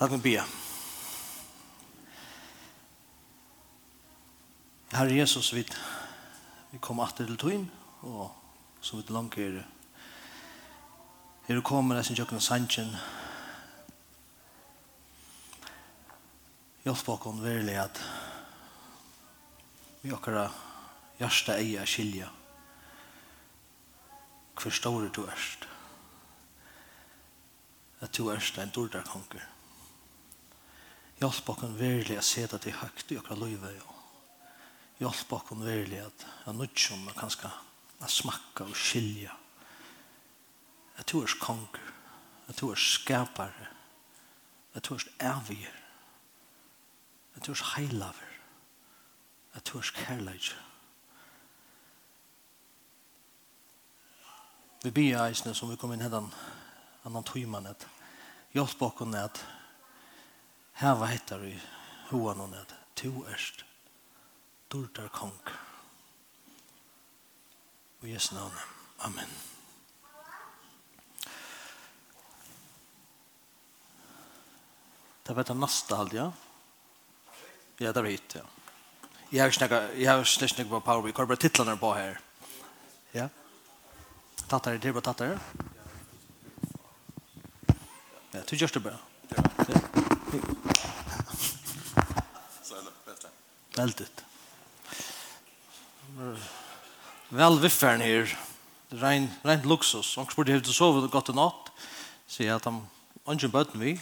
Låt mig be. Herre Jesus, vi, vi kommer atter til tøyen, og så vidt langt er er du kommer nesten tjøkken kjøkken sannsjen hjelp oss virkelig at vi akkurat hjärsta eier skilja hver stor du erst at du erst en dårdar konger Hjelp oss virkelig å se det til høyt i okra løyve. Hjelp oss virkelig at jeg nødt om å kanskje smakke og skilje. Jeg tror jeg er konger. Jeg tror jeg er skapere. Jeg tror jeg er evig. Jeg tror jeg er heilaver. Jeg tror jeg er kærlighet. Vi blir eisene som vi kom inn hendan annan tøyman at hjelp oss at hava hettar i hoan hon at to erst durtar kong. Og Jesu navn. Amen. Det var det neste halde, ja? Ja, det var hit, ja. Jeg har snakket, jeg har snakket på Power Week, har bare titlene på her. Ja? Tattar, det er bare tattar. Ja, du gjør det bra. Ja. Väldigt. Väl viffern här. Rein, rein luxus. Och borde ha sovit gott i natt. Så jag att han inte böt vi.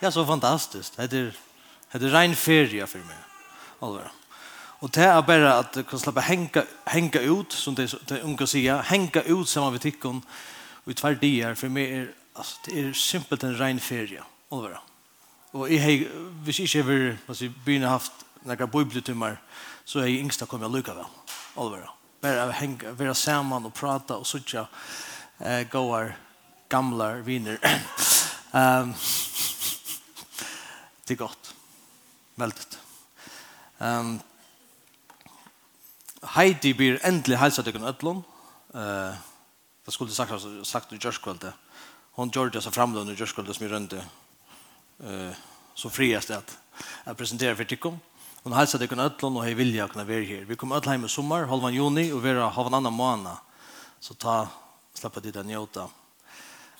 ja, så fantastiskt. Det är, det är rein ferie för mig. Allvar. Og det er bare at du kan slappe henga, henga ut, som det, det unga säger. henga ut sammen med tikkun. og i tvär dier. För mig är det er simpelt en rein ferie. Allvar. Og jeg, har, hvis jeg ikke har, alltså, byn haft några bibeltimmar så är er yngsta kommer jag lycka väl. Allvar. Bara hänga, vara samman och prata och sådär eh goar gamla viner. Ehm um, det är gott. Väldigt. Ehm um, Heidi blir endelig helsa til Ötlund. Eh, det skulle sagt sagt i just kvällte. Hon det så framlån i just som i rönte. Eh, så friast att att presentera för Tikom. Hon hälsar dig kunna ötlån och hej vilja kunna vara här. Vi kommer ötla i sommar, halvan juni och vera halvan annan månad. Så ta, släppa dit och njuta.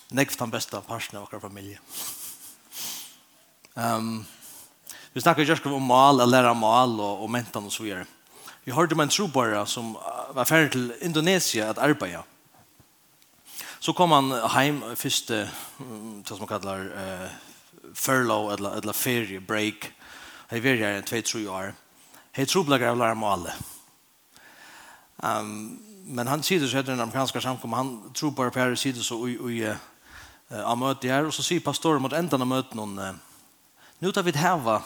Näkv den bästa parten av vår familj. Um, vi snackar just om mal, eller lära mal och, og mentan og så vidare. Vi hörde om en trobara som var färdig till Indonesien att arbeta. Så kom han hem första, det som man kallar eh, furlough eller, eller ferie, break. Jeg var her en 2-3 år. Jeg tror ble jeg lærer meg. Um, men han sier det så heter den amerikanske samkommet, han tror bare på her sier det så i, i uh, av møtet her, og så sier pastoren mot enden av møtet noen, uh, nå tar vi et heva,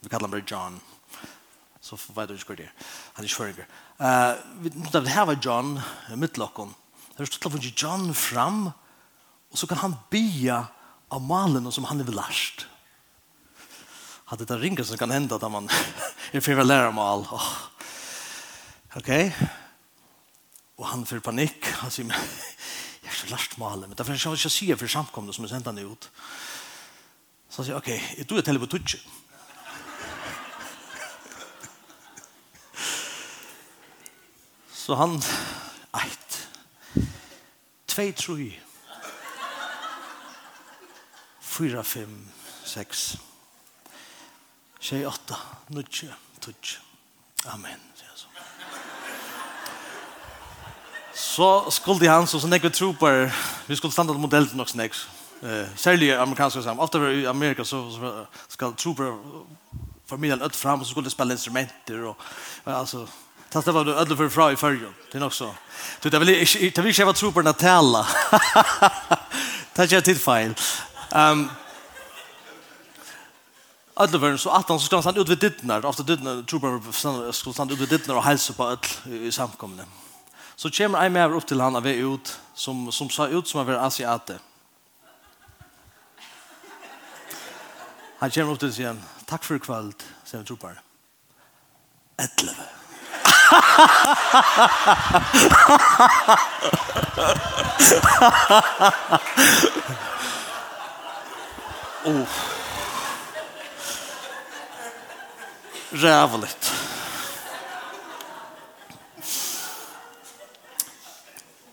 vi kallar han bare John, så vet du ikke hva det er, han er kjøringer. Uh, vi, nå tar vi et John, mittlokken, det er stått til å John fram, og så kan han bya av malen som han har lært hade det ringa som kan hende at man er för att lära mig all. Oh. Ok? Og han för panikk. Han sier, jeg är så lärst med alla. Men därför ska jag inte säga for samkomne som er sendt han ut. Så han sier, ok, jeg tror jeg teller på tutsch. Så han, eit, tvei troi, fyra, fem, seks, Tjej åtta, nudge, tudge. Amen. Så skulle han, så nekve trooper, vi skulle standa mot modell til nok snakk. Eh, særlig amerikanske sammen. Ofta i Amerika så, så skal trooper familjen ut fram och så skulle de spela instrumenter och alltså Fast det var du ödde för fra i färgen. Det är nog så. Du, det vill inte vara tro på den här tala. Det är inte fel. Alla världen så att han ska stanna ut vid dittnar. Ofta dittnar tror man ska stanna ut vid dittnar och hälsa på all i samkomne. Så kommer en med upp till han av ut som, som sa ut som av var asiate. Han kommer upp till sig igen. Tack för kväll, säger troparen. Ätleve. Oh. rävligt.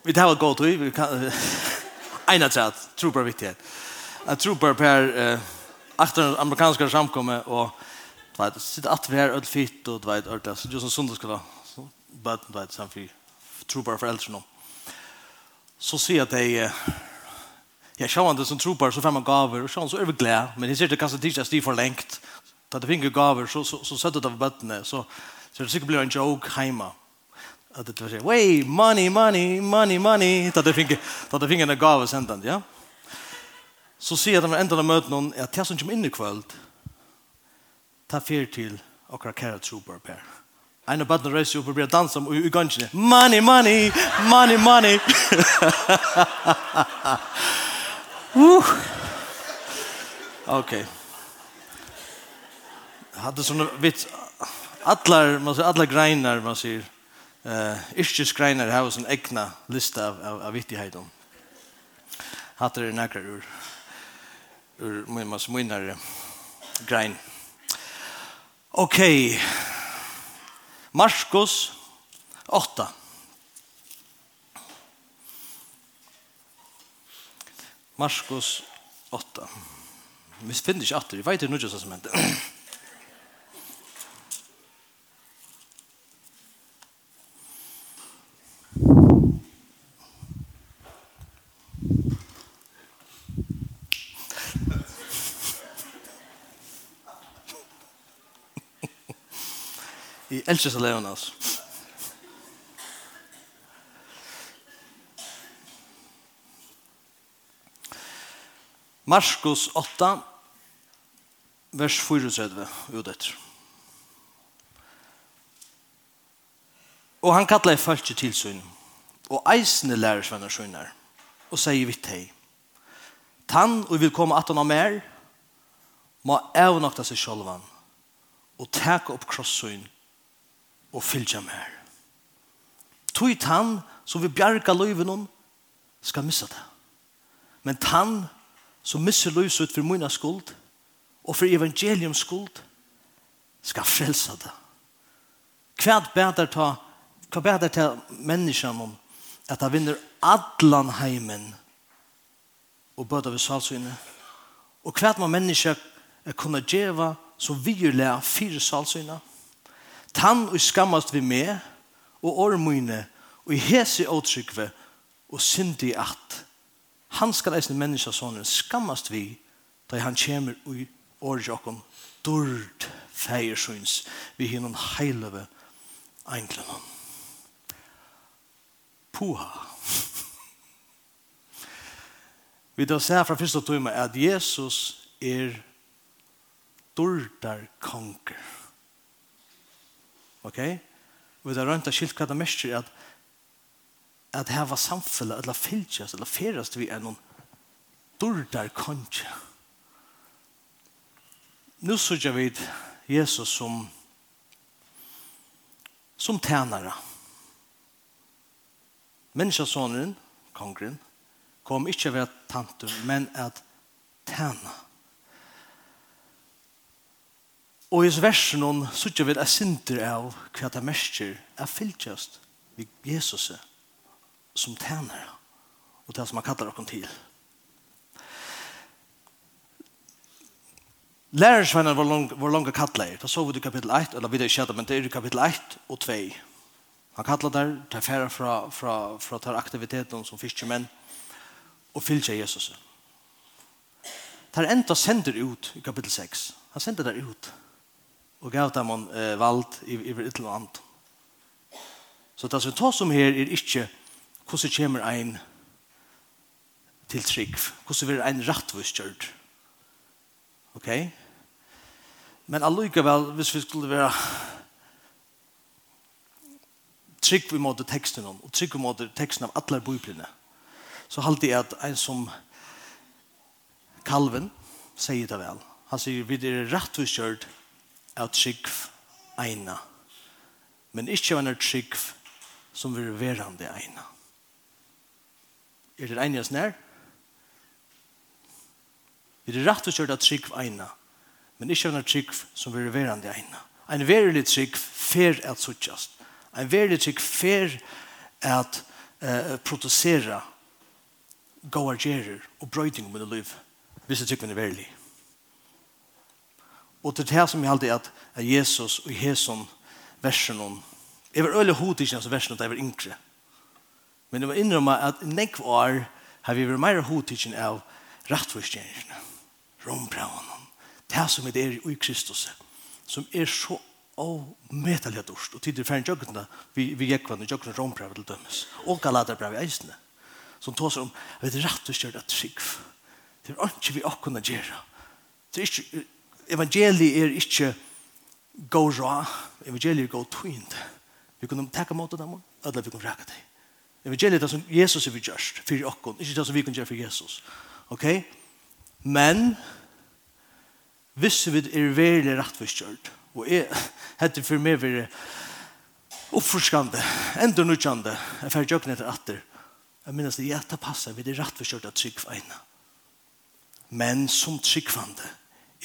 Vi tar ett gott vi kan ena chat tror på viktigt. Jag tror på per efter amerikanska samkomme och vet sitter att vi är öll fitt och vet öll så just en söndagsskola så bara vet sen för tror på föräldrarna. Så ser jag det Ja, sjå han det som tror på så man gaver och sjå så överglä men det ser det kanske inte att det för längt Da det finner gaver, så, så, så sätter det av bøttene, så, så det sikkert blir en joke heima. At det var sånn, wey, money, money, money, money, da det finner, da det finner en gave sendt, ja. Så sier de enda de møten noen, at jeg som kommer inn i kvöld, ta fyr til och kæra trooper, Per. En av bøttene reiser opp og blir dansa om i gansjene. Money, money, money, money. uh. Okay hade såna vits alla man säger alla greiner man säger eh yrkesgreiner har en egna lista av av, av viktigheter. Hade det några ur ur min mas minnare grein. Okej. Okay. Markus 8. Marskos 8. Vi finner ikke atter, vi vet jo noe som heter. Jeg elsker seg levende, altså. Marskos 8, vers 34, ut etter. Og han kallar folk til tilsyn, og eisende lærer svenner sønner, og sier vitt hei. Tann og vil komme at han har mer, må avnakta seg sjølvan, og teka opp krossøyn og fylgja mer. Tøyt tann som vil bjarga løyven skal missa det. Men tann som misser løyven ut for munna skuld og for evangelium skuld skal frelsa det. Kvad bedar ta hva bedar ta menneskene om at han vinner adlan heimen og bøter vi salsynet og hva må mennesker kunne djeva som vi gjør lære fire salsynet Tann og skammast vi med, og ormøyne, og i hese åtrykve, og syndi at. Han skal eisne menneska sonen skammast vi, da han kjemur ui årjokken, dord feiersyns, vi hinnom heilove einglenon. Puha. vi da ser fra første tøyma at Jesus er dordar konger. Ok? Og det er rønt av skilt hva det mest er at at her var samfunnet, eller fylkjast, eller ferast vi er noen dårdar konja. Nå sørger vi Jesus som som tænare. Menneskjøsonen, kongren, kom ikke ved tantum, men at tænare Og i versen hon sutja vid er sinter av hva det mestjer er fylltjast vi Jesus som tænare og det som han kallar okkur til. Lærersvenner var, lang, var langt kattleir. Da så vi det i kapittel 1, eller vi det ikke, men det er i kapittel 1 og 2. Han kallar der, tar færa fra, fra, fra tar aktiviteten som fiskemenn og fylgja Jesus. Tar enda sender ut i kapittel 6. Han sender der ut og gav dem en eh, vald i, i et eller annet. Så det som vi tar som her er ikke hvordan kommer en til trygg, hvordan blir en rettvistgjørt. Ok? Men allikevel, hvis vi skulle være trygg vi måte teksten om, og trygg vi måte teksten av alle biblene, så halte jeg at en som Kalven sier det vel. Han sier, vi er rettvistgjørt, av trygg eina. Men ikkje av en trygg som vil verande eina. Er det enig snær? Vi er rett og slett av trygg eina, men ikke av en trygg som vil være det eina. En verilig trygg fer at suttjast. En verilig trygg fer at uh, produsera gode gjerer og brøyding med liv. Hvis det trygg er verilig. Og til det som jeg alltid er at Jesus og Jesus versen om Jeg var øyelig hod ikke hans versen at jeg var yngre. Men jeg var innrømme at nekv år har vi vært mer hod ikke av rettforskjengene, rombraunen, det som det er i Kristus, som er så og avmetelig dårst, og tid er ferdig jøkkene, vi, vi gikk vann i rombrav til dømes, og galaterbrev i eisene, som tås om, vi er at skikv. det er ikke vi akkurat gjøre, det er ikke evangeliet er ikke gå ra, evangeliet er gå tvind. Vi kunne takke mot dem, eller vi kunne række dem. Evangeliet er som Jesus er vi gjørst, for okken, ikke det som vi kunne gjøre for Jesus. Ok? Men, hvis vi er veldig rettforskjørt, og er, heter for meg være oppforskande, enda nødgjande, jeg fer jøkken etter atter, jeg minnes det, ja, det passer, vi er rettforskjørt at trygg for ene. Men som tryggvande,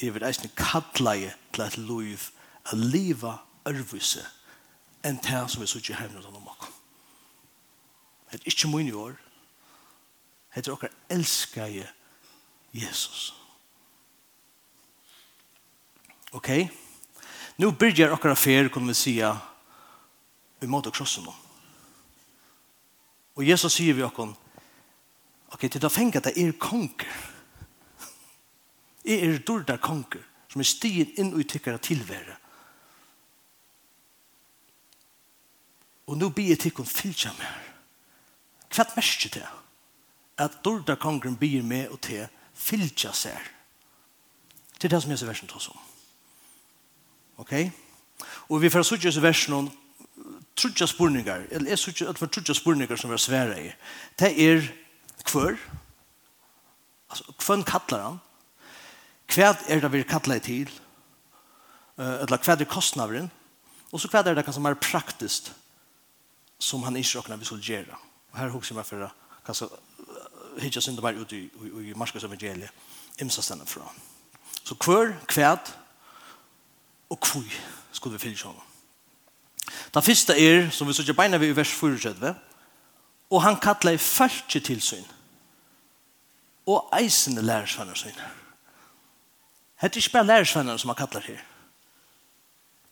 er vi reisende kattleie til et liv a liva ørvise enn det som vi sitter hjemme utan om oss. Det er ikke min år. Det er dere elsker Jesus. Ok? Nu byrjar okkar fer, kunne vi säga vi måtte krossa noen. Og Jesus sier vi okkar ok, til till att at det er konger. Jeg er dårdar konger som er stigen inn og tykker tykkere tilvære. Og nå blir jeg tykkere fylkja mer. Hva merker det? At dårdar konger blir med og til fylkja seg. Det er det som jeg ser versen til oss om. Ok? Og vi får sutja i versen om trutja spurningar, eller jeg sutja, at for trutja spurningar som vi har sværa i. Det er hver, altså, hvem kallar han? hva er det vi kallar til, eller hva er kostnaveren, og så hva er det kanskje mer praktiskt som han ikke råkner vi skulle gjøre. Og her husker jeg meg for kanskje hitja synd mer ut i, i, i Marskos evangeliet, imsa stedet fra. Så hver, hva, og hvor skulle vi fylle sånn. Det første er, som vi sier beina vi i vers 4, og han kallar i fæltje tilsyn, og eisende lærersvenner syner. Hette ikke bare lærersvennerne som han kallar her.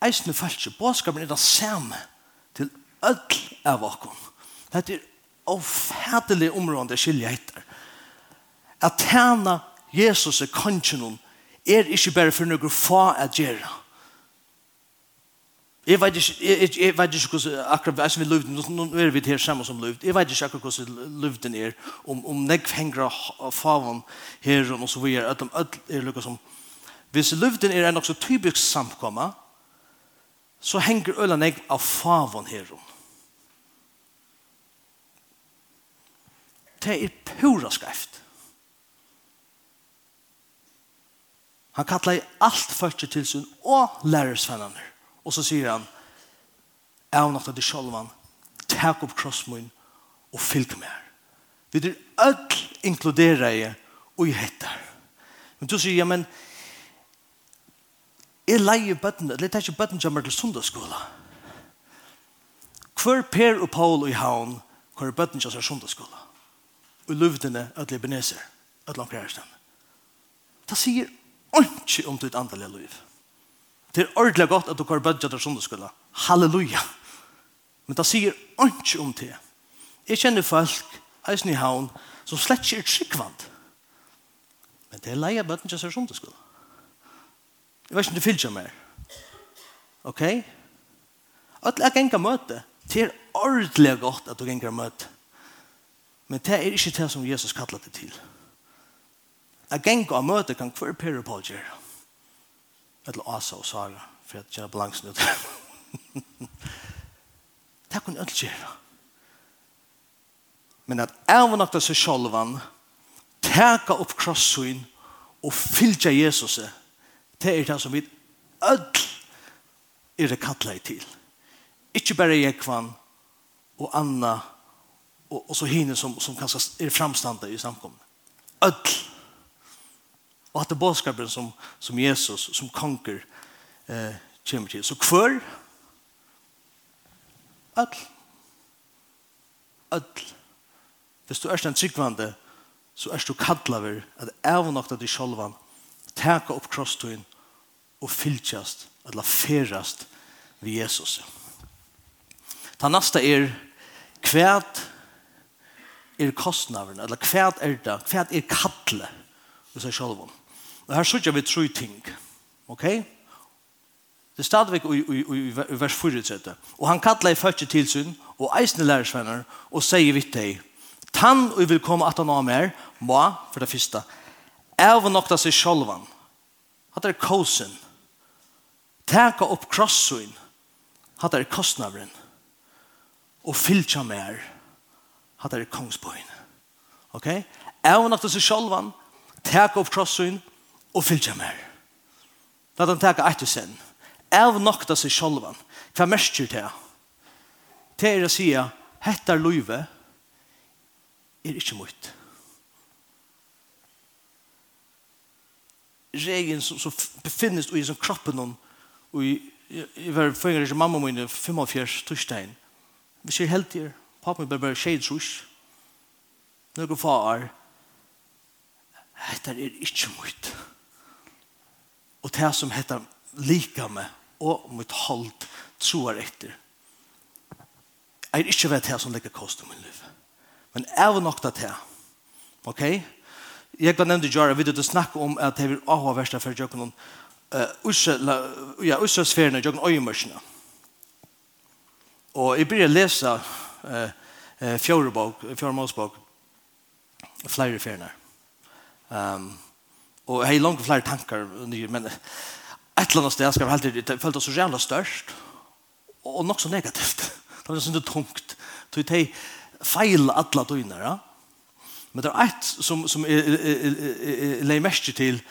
Eisne falske, båskapen er det samme til ødel av åkken. Hette er ofædelig område skilje etter. At tjene Jesus er kongenon er ikke bare for noe få å gjøre. Jeg vet ikke, jeg, jeg vet ikke hvordan akkurat jeg som er løvden, nå er vi her sammen som løvd, jeg vet ikke akkurat hvordan løvden er, om, om negv henger av faven her og så videre, at de er lukket som Hvis løvden er en også typisk samkomma, så henger ølen jeg av favon her. Det er pura skreft. Han kallar i alt første til sin og lærersvenner. Og så sier han, jeg har nattet det sjolvan, tak opp krossmån og fylk med her. Vi er ødel inkludere i og i hettar. Men du sier, ja, men Jeg leier bøttene, eller det er ikke bøttene er til sundagsskola. Hver Per og Paul i havn hvor kommer bøttene er sundagsskola. Og løvdene at libaneser, at langt kjæresten. Det sier ikke om ditt andre liv. Det er ordentlig godt at du kommer bøttene til sundagsskola. Halleluja! Men det sier ikke om det. Jeg kjenner folk, eisen i havn, som slett ikke er tryggvand. Men det er leie bøttene til sundagsskola. Jeg vet ikke om du fyllt mer. Ok? Alle er gengar møte. Det er ordentlig godt at du gengar møte. Men det er ikke det som Jesus kallar det til. At gengar møte kan hver pyrre på gjøre. Eller Asa og Sara, for jeg kjenner balansen ut. det kan ødel gjøre. Men at jeg var nok til seg selv, teka opp krossoin og fylte Jesus Det er det som vi ødel er det kattlet til. Ikke bare Jekvann og Anna og, og så hine som, som kanskje er framstande i samkommet. Ødel. Og at det bådskapen som, som Jesus, som konker, eh, kommer til. Så hver? öll, öll. Hvis du er en tryggvande, så er du kattlaver at jeg var nok til deg sjolvan teka opp krosstøyen og fylltjast, eller ferast vi Jesus. Ta nasta er kvært er kostnaveren, eller kvært er det, kvært er kattle, hos sier selv om. Og her sørger vi tru ting, ok? Det er stadigvæk i, i, i, i vers 4, og han kattler i første tilsyn, og eisne lærersvenner, og sier vitt deg, Tann og vil komme at han av mer, må, for det første, avnokta seg sjolvan. Hatt er kosen. Teka opp krossuin. Hatt er kostnavren. Og fylltja mer. Hatt er kongsboin. Ok? Avnokta seg sjolvan. Teka opp krossuin. Og fylltja mer. Da den teka etter sen. Avnokta seg sjolvan. Hva mersker det? Det er å si at hette er ikke mot. regeln som, som befinnes i som kroppen og i jeg var føringer ikke mamma min 45 torsdagen vi ser helt her pappa min bare bare skjedd trus far dette er ikke mye og det som heter lika med og mot hold troer etter jeg er ikke vet det som ligger kost om min liv men jeg var nok det her ok ok? Jeg kan nevne Jara, vi du snakke om at det er aha versta for jøkken ja, usse sferene, jøkken øyemørsene. Og jeg begynner å lese uh, uh, fjørebok, fjøremålsbok, flere ferene. Um, og jeg har langt flere tankar, men et eller annet sted skal jeg alltid, jeg følte så jævla størst, og nok så negativt. Det var sånn tungt. Så jeg feil alle døgner, ja? Men det er ett som, som er, er, er, mest til,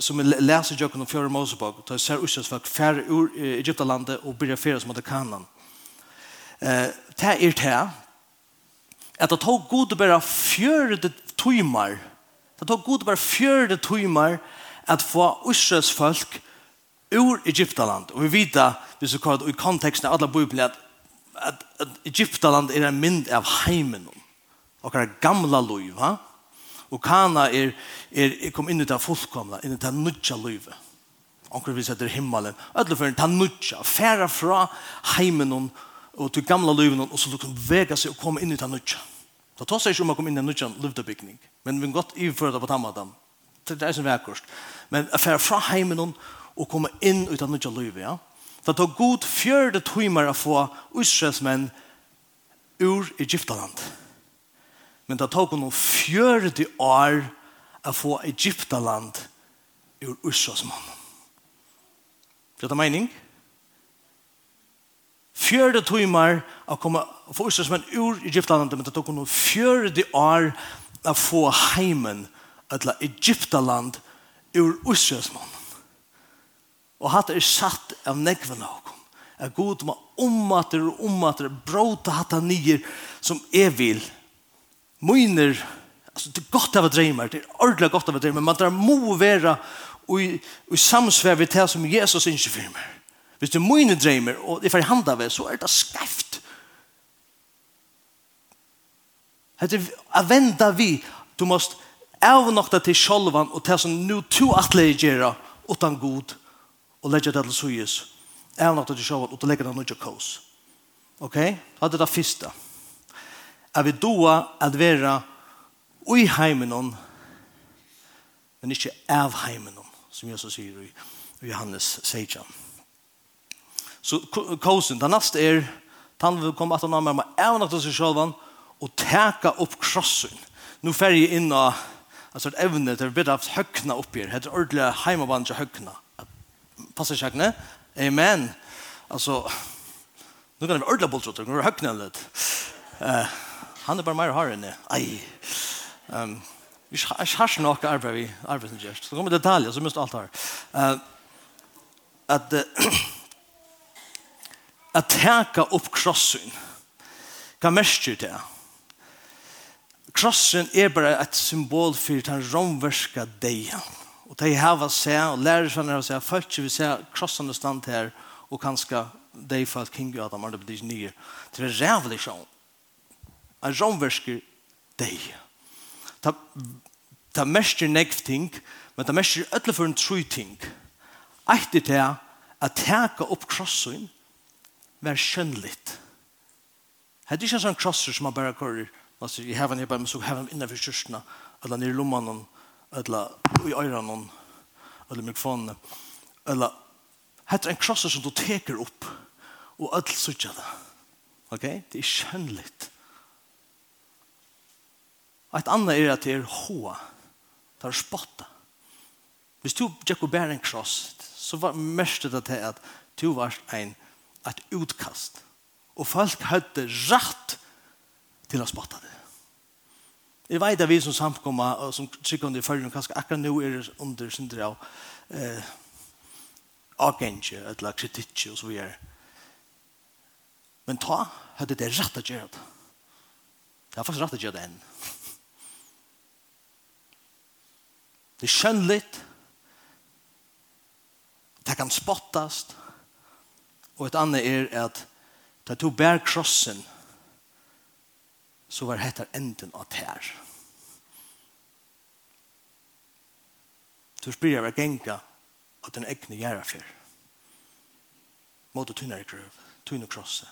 som er leser i Jøkken om fjøre Mosebog, da jeg ser folk færre ur Egyptalandet og blir færre som hadde kanan. Eh, Det er det, at det tog god å bare fjøre det tøymer det tog god å bare fjøre det tøymer at få Israelsfolk ur Egyptaland. Og vi vet, da, hvis vi kallar det i konteksten av alle Bibelen, at, at, at Egyptaland er en mynd av heimen om okkara gamla liv, ha? Og kana er, er, er kom inn i det fullkomna, inn i det nudja livet. Onkur vi setter himmelen, ödle for en ta nudja, færa fra heimen og til gamla livet og så lukum vega seg og komme inn i det nudja. Da tar seg ikke om å komme inn i en nudja livdebygning, men vi kan godt iføra det på tammadam. Det er som vekkurst. Men færa fra heimen og komme inn i det nudja livet, ja? Det tar god fjörde timer å få Israelsmän ur Egyptaland. Men det tok noen fjørde år å få Egyptaland ur Ursas mann. Gjør det mening? Fjørde timer å komme få Ursas mann ur Egyptaland, men det tok noen fjørde år å få heimen etla Egyptaland ur Ursas mann. Og hatt er satt av nekven av kom. Er god med ommater og ommater, bråta hatt han nyer som er vil, Møyner, altså det er godt av å drømme, det er ordentlig godt av å drømme, men det må være i, i samsvær ved det som Jesus ikke firmer. Hvis du møyne drømmer, og det er for handa ved, så er det skreft. Det er å vende vi, du måst avnokta til sjolvan og til som nu to atleie gjerra utan god og legger det til suyes avnokta til sjolvan og til legge det noe kås ok? det er det første at vi doa at vera ui heimenon, men ikkje av heimenon, som Jesus sier i, Johannes 16. Så kosen, den neste er, han vil komme at han har med meg til seg sjølvan, og teka opp krossen. Nå fer jeg inn av altså et evne till bit av högna upp här. Det är ordentliga heimavandra högna. Passa skäckne. Amen. Alltså, nu kan vi ordentliga boltrottar. Nu är det högna lite. Eh, Han er bare mer hard enn det. Ei. Um, vi har ikke nok arbeid vi arbeid som gjørs. Så kommer detaljer, så mest alt her. Uh, at uh, at teka opp krossen hva merker det? Krossen er bare et symbol for den romverska deia. Og de hava seg, og lærer seg når de seg, folk vil se krossen stand her, og kanskje de for at King Adam, er det blir nye. Det er rævlig sånn en romversker deg. Ta, ta mestjer nekv ting, men ta mestjer ødle for en tru ting. Eitt er det at teka opp krossen var skjønnligt. Det er ikke en sånn krosser som man bare kører, altså i heaven er bare, men så heaven innenfor kyrkene, eller nere i lommanen, eller i øyrene, eller mikrofonene, eller Hetta er en krosser som du teker opp, og öll sutja det. Ok? Det er skjønnligt. Og et annet er at det er hoa. Det er spotta. Hvis du gikk og bærer en kross, så var mest det til at du var en, et utkast. Og folk hadde rett til å spotta det. Jeg vet at vi som samkommer, og som trykker under i følgen, kanskje akkurat nå er det under syndere av eh, agentje, eller kritikje, og så videre. Men ta, hadde det rett å gjøre det. Det er faktisk rett å gjøre det enn. Det er skönligt. Det kan spottas. Og et annet er at ta to bär krossen så var dette enden av tær. Du spyr av genga at den egne gjerra fyr. Måte tunnare grøv, tunne krosse.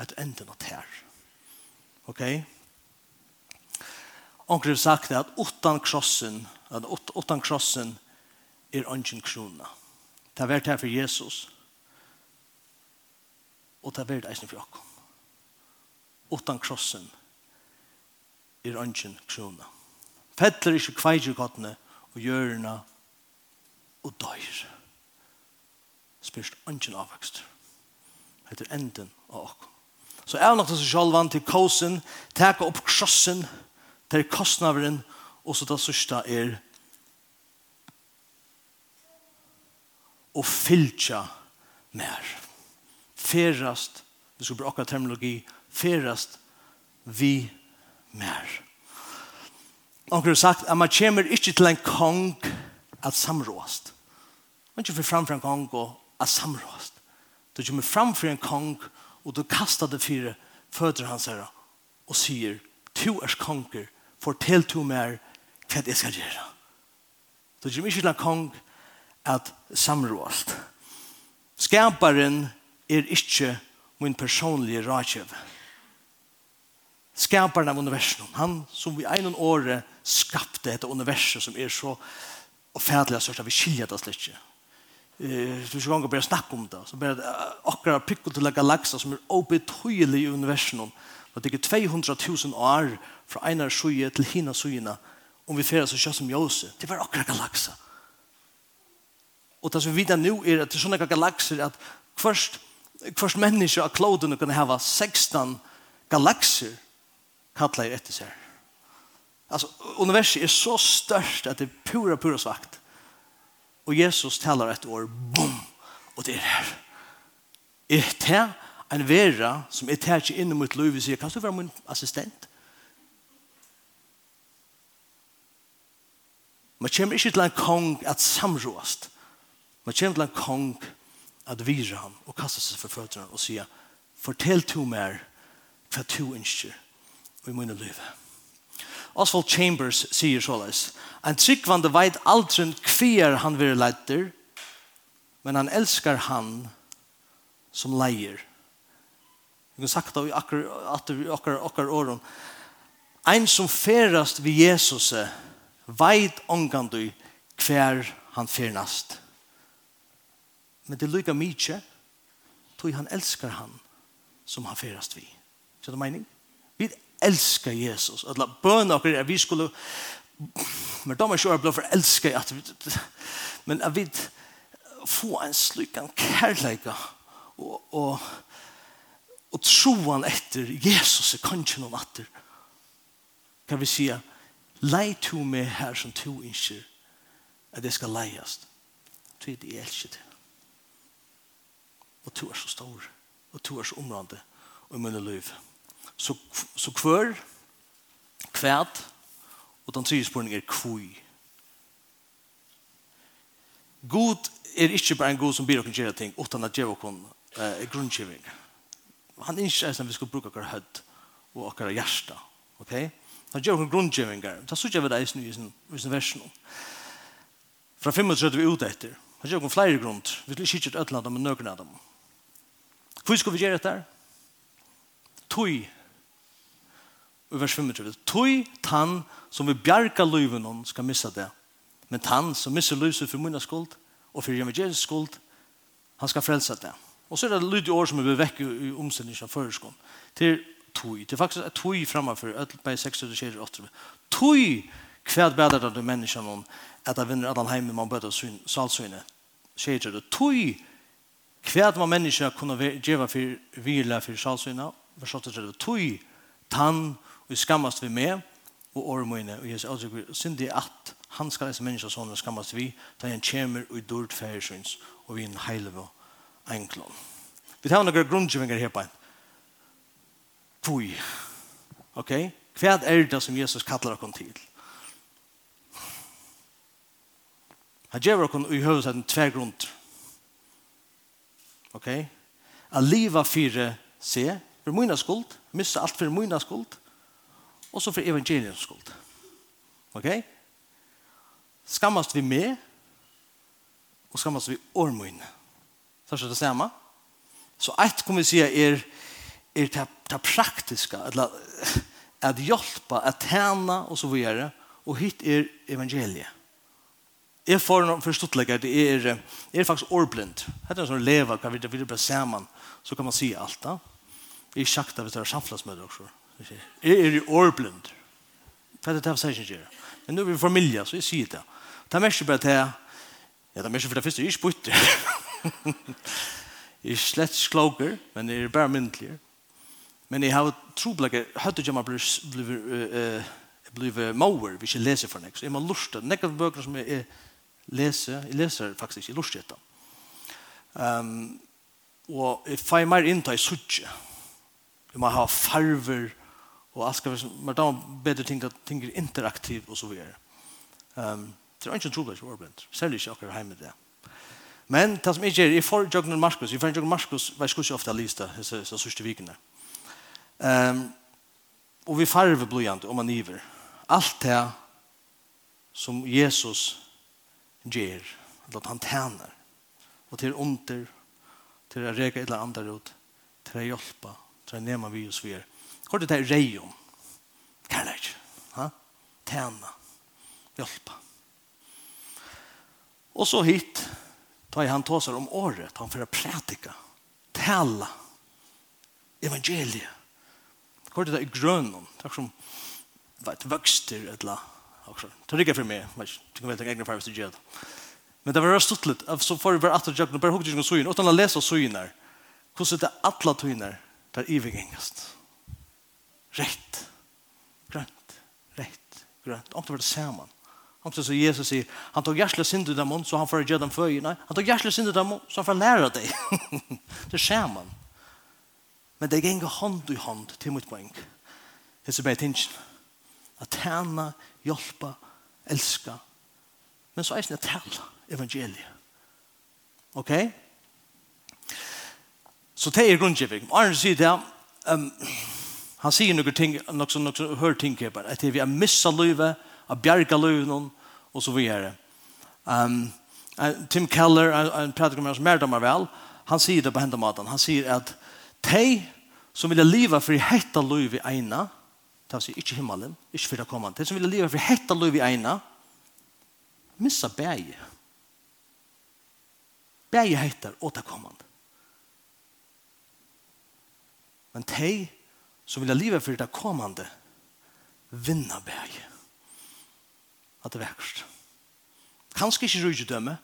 Vet enden av tær. Okej? Okay? Onkel har sagt at utan krossen, at utan krossen er ungen krona. Det har her for Jesus. Og det har vært eisen for oss. Utan krossen er ungen krona. Fettler ikke kveidjekottene og gjørene og døyr. Spyrst ungen avvokst. Det er enden av okkom. Så er nok det sosialvann til kosen, teka opp krossen, Det er kostnaveren, og så det sørste er å fylkja mer. Ferast, vi skal bruke terminologi, ferast vi mer. Onker har sagt at man kommer ikke til en kong at samråst. Man kommer fram for en kong og at samråst. Du kommer fram for en kong og du kastar det fire føtter hans her og sier, to er konger, fortell to mer hva jeg skal gjøre. Så det er ikke en kong at samråst. Skaparen er ikke min personlige rådgjøv. Skaparen av universum, han som vi en åre skapte et universum som er så offentlig størst at vi skiljer det slik ikke. Eh, du skal gå bare snakke om det. Så bare akkurat pikkel til galakser som er obetøyelig i universum, Og det er 200 000 år fra einar suje til hina sujina, om vi fyrir så kjøtt som Jose, det var akkurat galaksa. Og det som vi vet nu er at det er sånne galakser at først, først mennesker av kloden kan hava 16 galakser kallar etter seg. Altså, universet er så størst at det er pura, pura svagt. Og Jesus talar et år, boom, og det er her. Er det en vera som er tæt inn i mitt liv og sier, kan du være min assistent? Man kommer ikke til en kong at samråst. Man kommer til en kong at vira ham og kasta seg for føtterne og sier fortell to mer hva to ønsker i munne liv. Oswald Chambers sier såleis en tryggvande veit aldri kvier han vil leiter men han elskar han som leier. Vi kan sagt av akkur, akkur, akkur, åren en som ferast vi Jesus veit ångandu hver han fernast. Men det lykka mykje, tog han elskar han som han ferast vi. Så det mening? Vi elskar Jesus. Og la bøna okker er vi skulle men da må jeg blå for elskar at vi men at vi få en slik en kærleika og, og, og troan etter Jesus er kanskje noen atter kan vi sige Lei to me her som to innskjer at det skal leiast. Tu er det jeg elsker det. Og to er så stor. Og to er så omrande. Og i munne liv. Så, så kvør, kvæd, og den tredje spørningen er kvøy. God er ikke bare en god som blir åkken gjøre ting, utan at gjøre åkken eh, grunnkjøring. Han innskjer at vi skal bruke åkker hødd og åkker hjärsta. Okej? Okay? Han gjør noen grunngjøringer. Da sier vi det i sin, versen. Fra 35 vi ut etter. Han gjør noen flere grunn. Vi vil ikke gjøre et eller annet med nøkene av dem. Hvor skal vi gjøre dette? Tøy. I vers 35. Tøy tann som vi bjerga løyven om skal missa det. Men tann som misser løyset for munna skuld og for evangelisk skuld, han skal frelsa det. Og så er det lydig år som er vekk i omstillingen av føreskånd. Til tui. Det er faktisk et tui framfor, ødel bei 6, og 8. Tui kvad bedre det menneskene om at jeg vinner at han hjemme man bøter salsynet. Sier det, tui kvad man mennesker kunne gjøre for hvile for salsynet, forstått det, tui tann og skammast vi med, og ormøyne, og jeg sier synd det at han skal lese mennesker sånn og skammast vi, da han kommer og i dørt færsyns, og vi er en heilig og enklom. Vi tar noen grunnkjøvinger her på en. Fui. Ok? Hva er det som Jesus kallar oss til? Han gjør oss i høvdsetten tver grunn. Ok? A liva fire se, for mye skuld, missa alt for mye skuld, og så for evangeliens skuld. Ok? Skammast vi med, og skammast vi ormøyne. Så er det samme. Så ett kommer vi si er er det, det praktiske, eller at hjelpe, at tjene, og så videre, og hit er evangeliet Jeg får noen forståttlegger, det er, er faktisk årblind. Hette er sånn leva, kan vi det bare sammen, så kan man si alt da. Jeg er sjakta hvis det er samfunnsmøter også. Jeg er jo årblind. For det er det jeg sier ikke. Men nå er vi familie, så jeg sier det. Det er mest bare til, ja, det er mest for det første, jeg er ikke bytter. jeg er slett klokker, men jeg er bare myndelig. Men jeg har troblägge, hade jag man blivit blivit mauer, leser for nek. Så jeg må man Nek av bøkene som jag läser, jag läser faktiskt inte etter. Um, og jeg fær mer innta i sutje. Jeg må ha farver og alt skal være Men da må bedre ting at ting er interaktiv og så videre. Um, det er ikke en troblad som årbent. Særlig ikke akkurat hjemme det. Men det som jeg gjør, jeg får Jøgner Markus. Jeg får Jøgner Markus, jeg vet ikke ofte jeg lyste disse sørste vikene. Um, Um, og vi farver blodjant om man iver. Alt det som Jesus ger, at han tjener, og til under, til å reka eller andre ut, til å hjelpe, til å nema vi oss vi er. Hvor det rei om? Kærleik. Ha? Hjelpe. Og så hit, da han tåser om året, han får prætika, tala, evangeliet, Hvor er det i grønnen? Takk som vet, vøkster et eller annet. Det er ikke for meg. men Du kan vet ikke egne farver til gjør. Men det var stått litt. Så får vi bare atter jøkken bare hukket ikke noen søyen. Utan å lese søyen her. Hvordan er det alle tøyner der i ivigengest? Rett. Grønt. Rett. Grønt. Om det var det sammen. Han sier så Jesus sier, han tog hjärtla synd ut av mun, så han får gjøre dem føy. Nei, han tog hjärtla synd ut av mun, så han får lære deg. det skjer man. Men det ganger hånd i hånd til mitt poeng. Det som er tingen. At tjene, hjelpe, elske. Men så er det ikke evangeliet. Ok? Så det er grunngiving. Arne sier det, um, han sier noen ting, noen som hører ting at vi har misset livet, har bjerget livet, og så videre. Um, Tim Keller, en pratiker med oss mer vel, han sier det på hendermaten. Han sier at De som vil leva for hetta løyv i eina, det vil si ikke himmelen, ikke for det kommende, de som vil liva for hetta løyv i eina, missa bæge. Bæge heter återkommende. Men de som vil leva for det kommande, vinna bæge. At det vekst. Kanskje ikke rydgjødømme,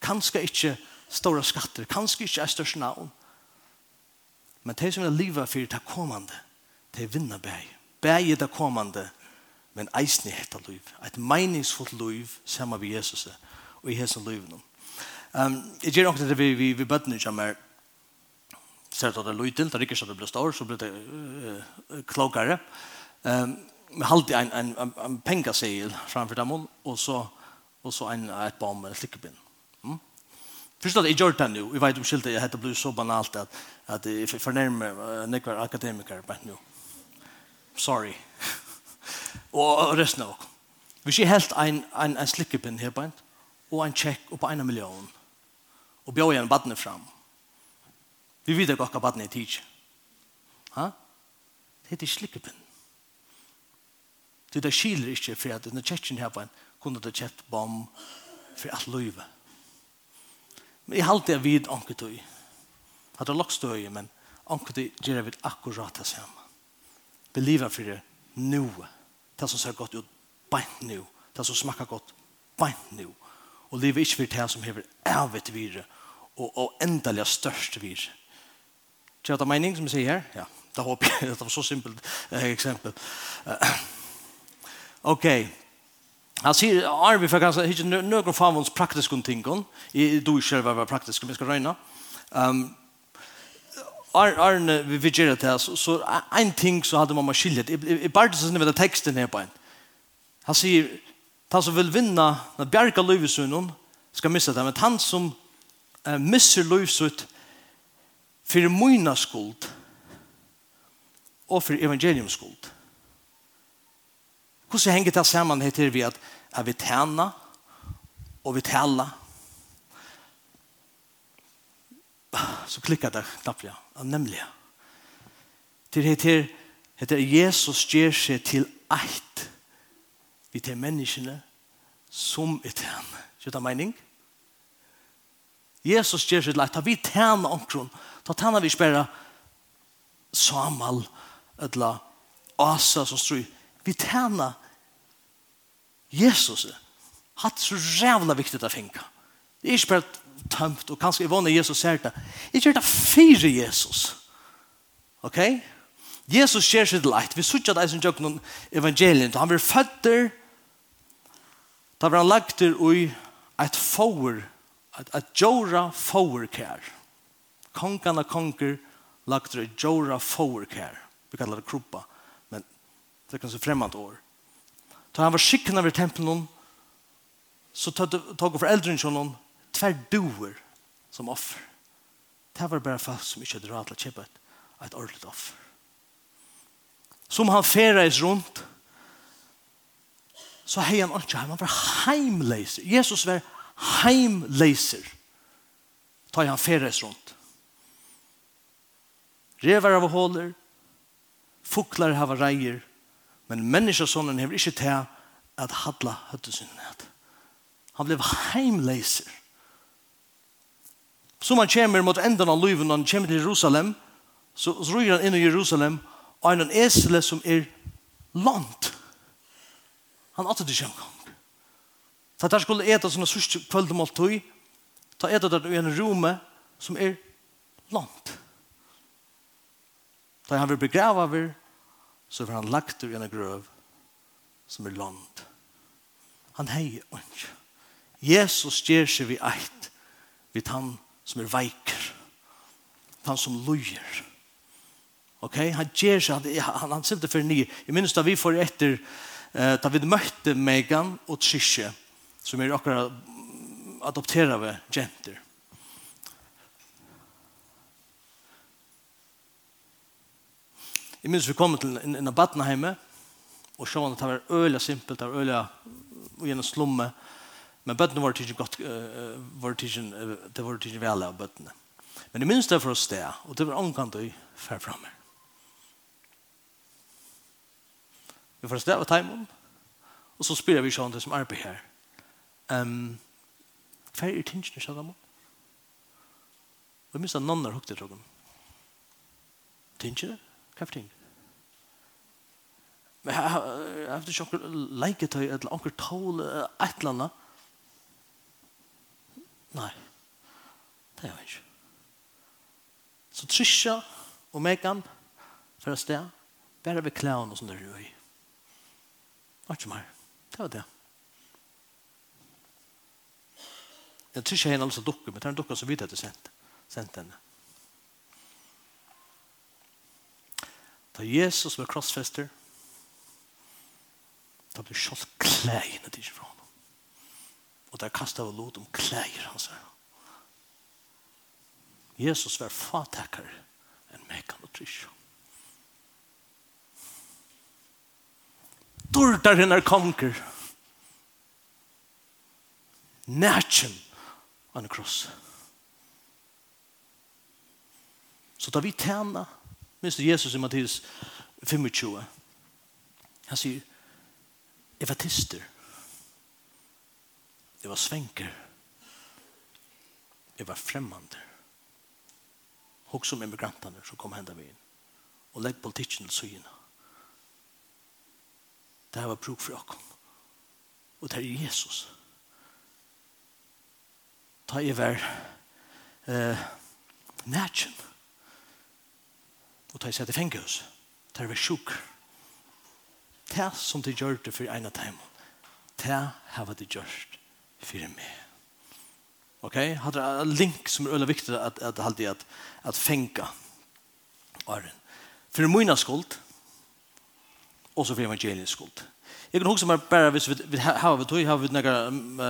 kanskje ikke store skatter, kanskje ikke er størst navn, Men de som vil leva for det kommande, de vinner bæg. Bæg er det kommende, men eisen er etter liv. Et meningsfullt liv sammen med Jesus og i hese livet. Um, jeg gjør nok det vi, vi, vi bøttene kommer ser at det er løytil, det er ikke så det blir stor, så blir det uh, klokere. Um, men halte en, en, en, en pengasegel framfor dem, og så, og så en, et bom med slikkebinn. Förstå att jag gjort det nu. Jag vet om skyldig jag hade blivit så banalt att, att jag förnärmer några akademiker bara nu. Sorry. och resten av oss. Vi ser helt en, en, en slickepinn här på en och en check på en miljon och bjöd en badne fram. Vi vet inte vad badne är tid. Ha? Det heter slickepinn. Det där skiler inte för att den checken här på en kunde det kjett bomb för att löjva. Men jeg halte jeg vid anket tog. At det lagt støy, men anket tog gjør jeg vid akkurat det samme. Beliva for det nu. Det som ser godt ut, beint nu. Det som smakker godt, beint nu. Og lever ikke for det som hever ævet vire og, og endelig størst vire. Gjør det mening som jeg sier her? Ja, det håper jeg. Det var så simpelt eh, eksempel. Uh, ok, Han sier arvi for kanskje ikke noen favons praktiske ting. I du selv var praktisk, men skal røyne. Um, Arne, vi vil gjøre det så, så en ting så hadde mamma skiljet. I bare så med teksten her på en. Han sier, han som vil vinne, når bjerga løyvesunnen, skal missa det, men han som uh, misser løyvsut for møyna skuld og for evangeliumskuld, skuld Hvordan henger det sammen heter vi at er vi tjener og vi taler? Så klikker det knappt, ja. Nemlig. Det heter, heter Jesus gjør seg til eit vi til menneskene som er tjener. Skjøtter mening? Jesus gjør seg til eit. Da vi tjener omkron, da tjener vi spørre Samal, eller Asa som strøy. Vi tjener Jesus hatt så rævla viktig å finne. Det er ikke bare tømt, og kanskje jeg vannet Jesus ser det. Jeg gjør det fire Jesus. Ok? Jesus ser sitt leit. Vi sier at jeg som gjør noen evangelien. Han blir føtter, da blir han lagt der i et fower, et, et jora fåurkær. Kongen og konger lagt der i jora fåurkær. Vi kallar det kruppa, men det er kanskje fremmant år. Da han var skikken av tempelen, så tog foreldrene til noen tver duer som offer. Det var bare folk som ikke hadde råd til å kjøpe et, et ordentlig offer. Som han ferdes rundt, så hei han ikke. Han var heimleiser. Jesus var heimleiser. Ta han ferdes rundt. Revar av håler, fuklar hava reier, Men menneskesonen hever ikke til at hadla høttesynden at. Han blev heimleiser. Så man kommer mot enden av livet når han kommer til Jerusalem, så røyer han inn i Jerusalem og er en esle som er lant. Han atter til kjemkong. Så der skulle eta sånne sørste kveldemåltøy, ta eta der i en rome som er lant. Da han vil begrave over, så var han lagt ur en grøv som er land. Han heier ikke. Jesus gjør seg vi eit vid han som er veiker. Han som lojer. Ok? Han gjør seg, han, han, han sitter for nye. Jeg minns da vi får etter, eh, da vi møtte Megan og Trisha, som er akkurat adopterade ved jenter. Jeg minns vi kom til en, en Batnaheime, og så at det var øyla simpelt, det var øyla og gjennom slumme, men bøttene var tidlig godt, uh, var tidlig, det var tidlig vel av bøttene. Men jeg minns det for oss det, og det var omkant og fær framme. Vi får stedet av timen, og så spyrer vi sånn det som arbeid her. Um, hva er tingene sa dem? Og jeg minns at noen har hukket til dem. Tingene? Tingene? Krafting. Men jeg har ikke noen leiketøy eller noen tål et eller annet. Nei. Det er jo ikke. Så Trisha og Megan for å sted bare ved klæren og sånn der røy. Det var ikke mer. Det var det. Jeg tror ikke henne altså dukke, men det er en dukke som vidt etter sendt henne. Da Jesus var krossfester, da ble kjølt klægene til fra ham. Og der kastet av lot om klæger hans her. Jesus var fatakar enn mekan og trysj. Dordar henne konger. Nætjen an kross. Så da vi tjener Minns du Jesus i Mattias 25? Han sier, jeg var tister. Jeg var svenker. Jeg var fremmande. Hok som emigrantene som kom henda vi inn. Og legg politikken til syna. Det her var bruk for okkom. Og det er Jesus. Ta i vær eh, nætjen og ta i seg til fengehus. Det er vi sjuk. Ta som de gjør det for en av dem, Ta har de gjort for meg. Ok? Hadde det en link som er veldig viktig at, at at, at, at fenga Arren. For min skuld, og så for evangeliens skuld. Jeg kan huske meg bare hvis vi, vi har vi tog, har vi noen uh,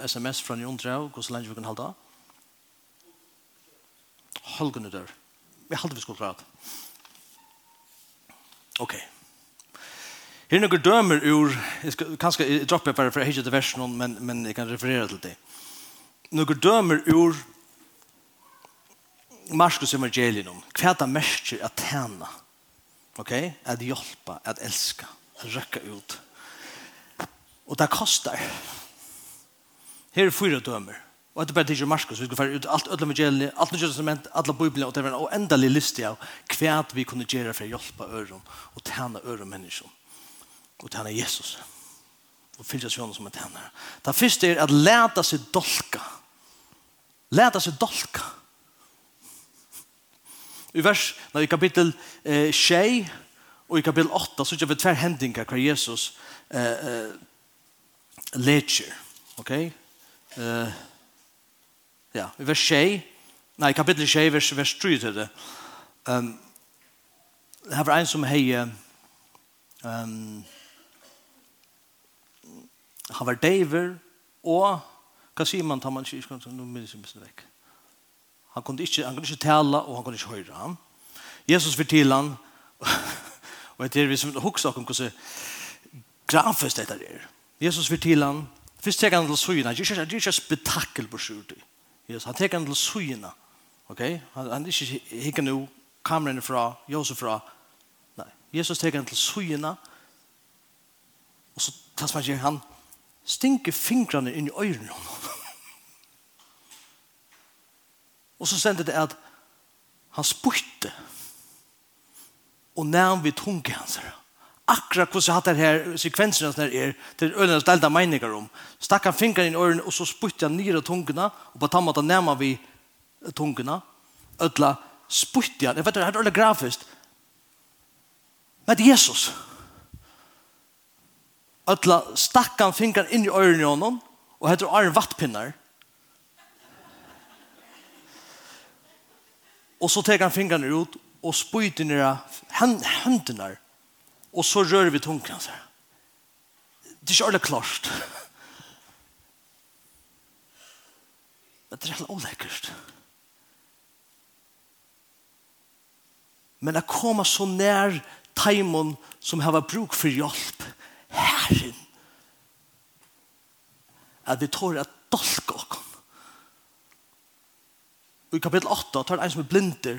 uh, sms fra Njondra, hvordan lenge vi kan halde av. Halgene dør. Halgene dør. Jeg halte vi skulle klare det. Ok. Her er noen dømer ur, jeg skal, kanskje droppe bare for jeg har ikke til versen, men, men jeg kan referere til det. Noen dømer ur Marskos evangelium, hva er det mest at tjene, ok, at hjelpe, at elske, at røkke ut. Og det koster. Her er fyra dømer. Og det er bare tidligere Marskos, vi skal fære ut alt ødla evangeliet, alt nødvendig testament, alle bibelen, og det var en oendelig liste av hva vi kunne gjøre for å hjelpe øren, og tjene øren mennesken, og tjene Jesus, og fylle seg som en tjene. Det første er at leta seg dolka. Leta seg dolka. I vers, når i kapittel eh, 6, og i kapittel 8, så gjør vi tver hendinger hva Jesus eh, eh, leger. Ok? Eh, ja, i vers 6, nei, kapittel 6, vers, vers 3 til det. Um, det var en som hei, um, han var deiver, og, hva sier man, tar man ikke, ikke, nå minnes jeg mest vekk. Han kunde ikke, han kunde ikke tala, og han kunde ikke høyre ham. Jesus var til han, og jeg tror vi som hoksa om hvordan grafest dette er. Jesus var til han, først tenker han til søgene, det er ikke et spektakel på sjurtid. Jesus, han teker han til suyna. Okay? Han, han ikke hikker nu kameran fra, Josef fra. Nei, Jesus teker han til suyna. Og så tas man han stinker fingrene inn i øyrene. og så sendte det at han spurte og nærm vi tunge hans herre akkurat hvordan hatt det her sekvensen av det er, til øynenes delta meninger om. Stakk han fingeren inn i ørene, og så spytte han nere tungene, og på tammet han nærmer vi tungene. Ødla spytte han. Jeg vet det, det er øyne grafisk. Men det er Jesus. Ødla stakk han fingeren inn i ørene i hånden, og heter Arne vattpinner. Og så tar han fingeren ut, og spytte nere hendene og så rører vi tungen så. Det er ikke alle klart. Men det er helt olekkert. Men jeg kommer så nær teimen som har bruk for hjelp herren at vi tar et dolk. Og i kapitel 8 tar det en som er blinder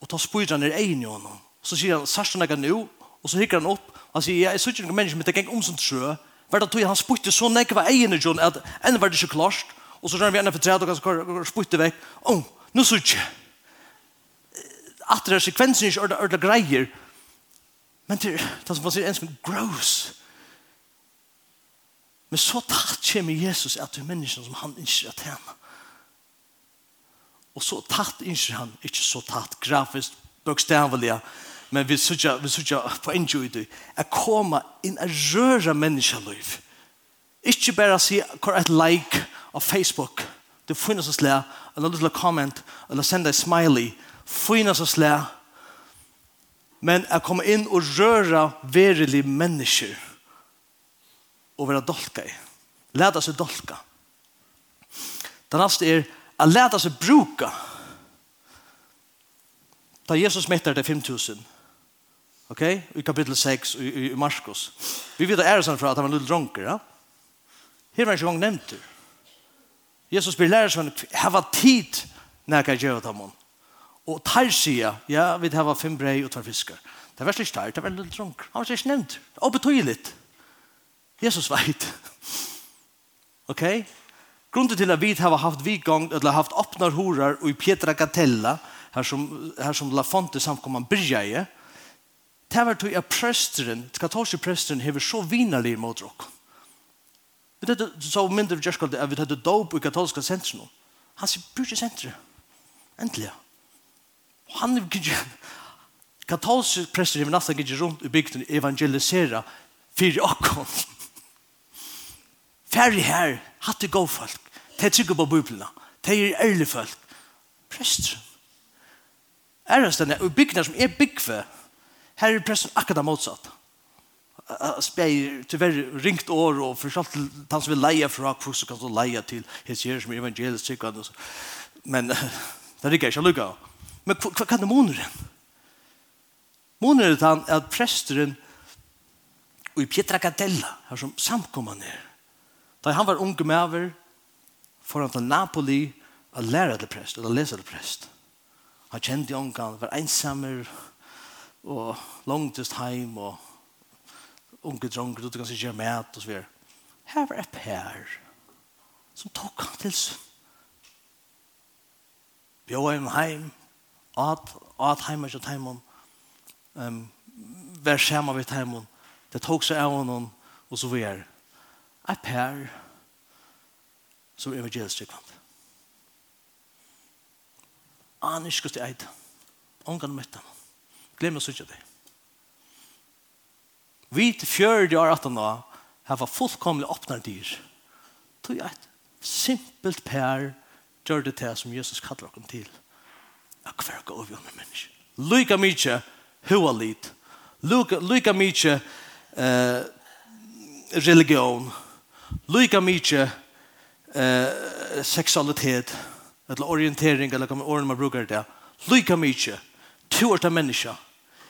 og tar spyrer i egen i honom. Så sier han, sørst han jeg nu, Og så hikker han opp, og han sier, ja, jeg sier ikke noen mennesker, men det gikk om som trø. Hver dag tog han spytte så nekva egen i John, at enn var det ikke klart. Og så rønner vi ene for tredje, og han spytte vekk. Å, oh, nå sier jeg. At det er sekvensen ikke ordentlig greier. Men det, er, det som man sier, en som gross. Men så tatt kommer Jesus at du er menneskene som han ikke er tjener. Og så tatt ikke han, ikke så tatt grafisk, bokstavelig, men vi sutja, vi sutja på en jo i det, er koma inn a røra menneskeliv. Ikke bare si hva et like av Facebook, du finnes oss lær, eller little comment, eller senda en smiley, finnes oss lær, men er koma inn og røra verilig mennesker, og være dolka i. Læta seg dolka. Den neste er, a læta seg bruka. Da Jesus mettar det 5000, Ok? I kapittel 6 i, i, i Marskos. Vi vet er ärelsen för at han var en dronker. Ja? Her var ikke gang nevnt det. Jesus blir lærer sånn, hava tid når jeg gjør det man. Og tar sier, ja, vi hava fem brei og tvær fiskar. Det var slik där, det var en liten dronk. Han var ikke nevnt. Og betydelig. Jesus vet. ok? Grunden til at vi har haft vidgång, eller haft öppna horar og i Pietra Gatella, her som, her som Lafonte samkomman börjar i, det var til at presteren, katolske presteren, hever så vinnerlig mot dere. Vi tatt så mindre vi gjørskalt at vi tatt dop i katolska sentrum. Han sier, bryr ikke sentrum. Endelig. Han er ikke... Katolske prester hever nesten ikke rundt i bygden evangelisera fyrir okkon. Færre her, hatt det god folk. De trykker på bibelna. De er ærlig folk. Presteren. Er det stedet, og bygden som er byggve, Her er pressen akkurat motsatt. Spei tyvärr ringt år og forstått han som vil leie fra hvordan kan du leie til hesier som er evangelisk sikkert. Men det er ikke lukka. Men hva kan det måneren? Måneren er han at presteren og i Pietra Catella, her som samkommande er. Da han var unge med over, for han til Napoli, å lære det prest, eller lese det prest. Han kjente unge, han var ensammer, og langtest heim og unge dronker, du kan si gjør mat og så videre. Her var et pær som tok han til seg. Bjør heim heim, at, at heim er ikke heim, um, vær skjema vidt heim, det tok seg av honom og så videre. Et pær som evangelisk evangelistrykvand. Han er ikke skulle eit, Ongan møtte han. Glem å sitte det. Vi til fjørde år at han da har vært fullkomlig åpnet dyr. Tog jeg et simpelt per gjør det til som Jesus kaller dere til. Jeg kan være gå over med mennesker. Lyka mykje hua litt. Lykke mye eh, religion. Lykke mye eh, seksualitet. Eller orientering, eller hva man bruker det. Lyka mykje. Tu er det mennesker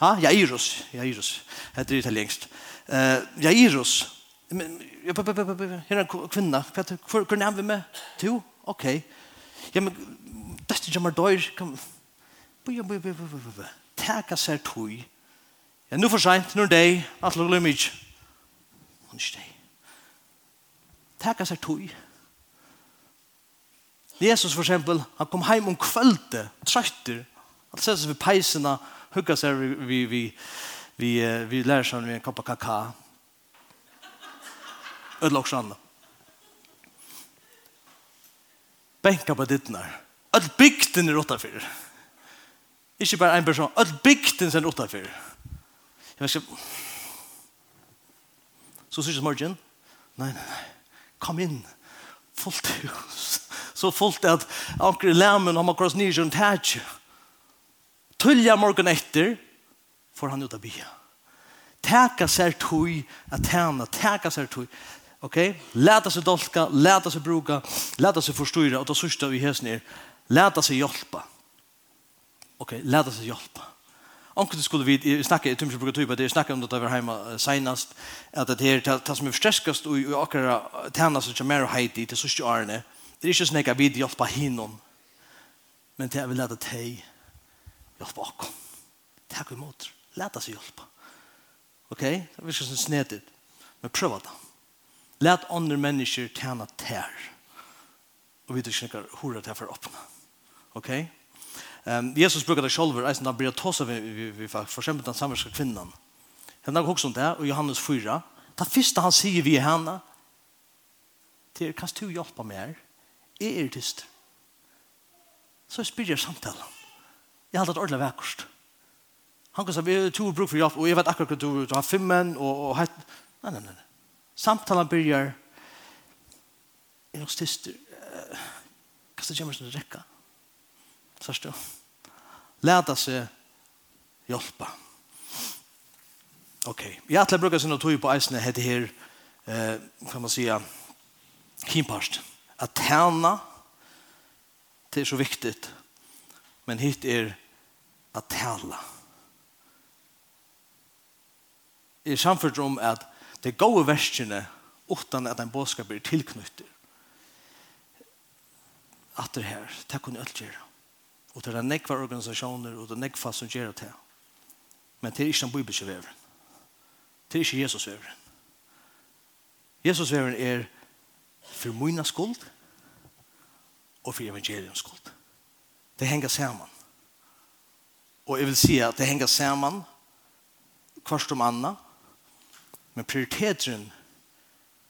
Ha? Jairus. Jairus. Det är det längst. Uh, Jairus. Här är en kvinna. För är vi med? Två. Okej. Ja, men det är ju mer dåligt. Kom. jamar dör. Böja, böja, böja, böja. Tacka sig tui. Ja, nu för sent, nu är Att lugna mig. Hon är Tacka Täka tui. Jesus, for eksempel, han kom heim om kvölde, trøytter. Han sette seg ved peisene, hugga seg vi, vi, vi, vi, vi lär sig med en kopp kaka. Ödla också andra. Benka på dittnar. Ödla bygden er åtta för. Ikke bare en person. Ödla bygden er åtta för. Jag vet inte. Så syns morgen. Nei, nei, nei. Kom inn. Fullt hus. Så fullt at anker i lemmen har man kross nye kjønt her. Tullia morgen etter får han ut av bya. Teka seg tøy at tjene, teka seg tøy. Ok? Leta seg dolka, leta seg bruka, leta seg forstyrra, og da sørste vi hesen er, leta seg hjelpa. Ok, leta seg hjelpa. Onkel skulle vi snakka, jeg tror ikke bruker tøy på det, jeg snakka om det da vi var heima senast, at det her, det som er forstreskast og akkurat tjene som mer og heiti til sørste årene, det er ikke sånn at vi hjelpa hinnom, men det er vi leta teg hjelpa akkurat. Takk imot. Læta seg hjelpa. Ok? Det er ikke sånn snedet. Men prøv det. Læt andre mennesker tjene tær. Og vi tror ikke hvor det er for å åpne. Ok? Um, Jesus bruker det selv, eisen da blir det tåse vi, vi, vi, for eksempel den samverske kvinnen. Jeg har også om det, og Johannes 4. Det første han sier vi henne, det er, kan du hjelpe meg her? Er er tyst. Så jeg jeg samtalen. Jeg har hatt ordentlig vekkost. Han kan säga, vi har två bruk för hjälp och jag vet akkurat hur du, du har fem män och, och nej, nej, nej. Samtalen börjar är nog tyst. Kasta gömmer sin räcka. Sörst du. Läta sig hjälpa. Okej. Okay. Jag att brukar sin tog på eisen heter här eh, kan man säga kimparst. Att tärna det är så viktigt. Men hit är att tärna. er samfunnet om at det gode verskene utan at en bådskap er tilknyttet. At det her, det kunne alt gjøre. Og det er nekva organisasjoner og det er nekva som gjør det. Men det er ikke den bibelske veveren. Det er ikke Jesus veveren. Jesus veveren er for mina skuld og for evangeliens skuld. Det henger sammen. Og jeg vil si at det henger sammen kvart om annet Men prioriteten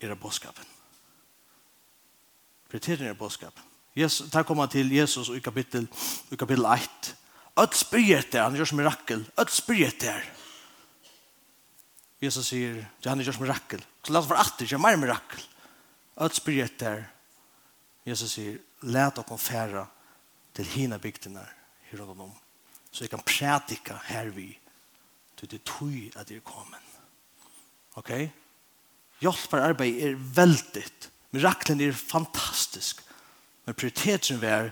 er bådskapen. Prioriteten er bådskapen. Jesus, der kommer til Jesus i kapittel, i kapittel 1. Øtt spyrir etter, han gjør som mirakel. Øtt spyrir etter. Jesus sier, ja, han gjør som mirakel. Så la oss være atter, gjør mer mirakel. Øtt spyrir etter. Jesus sier, let dere fære til hina bygdene her rundt om. Så jeg kan prædika hervi til det tog at jeg er kommet. Ok? Hjelpararbeid er veldig. Miraklen er fantastisk. Men prioriteten er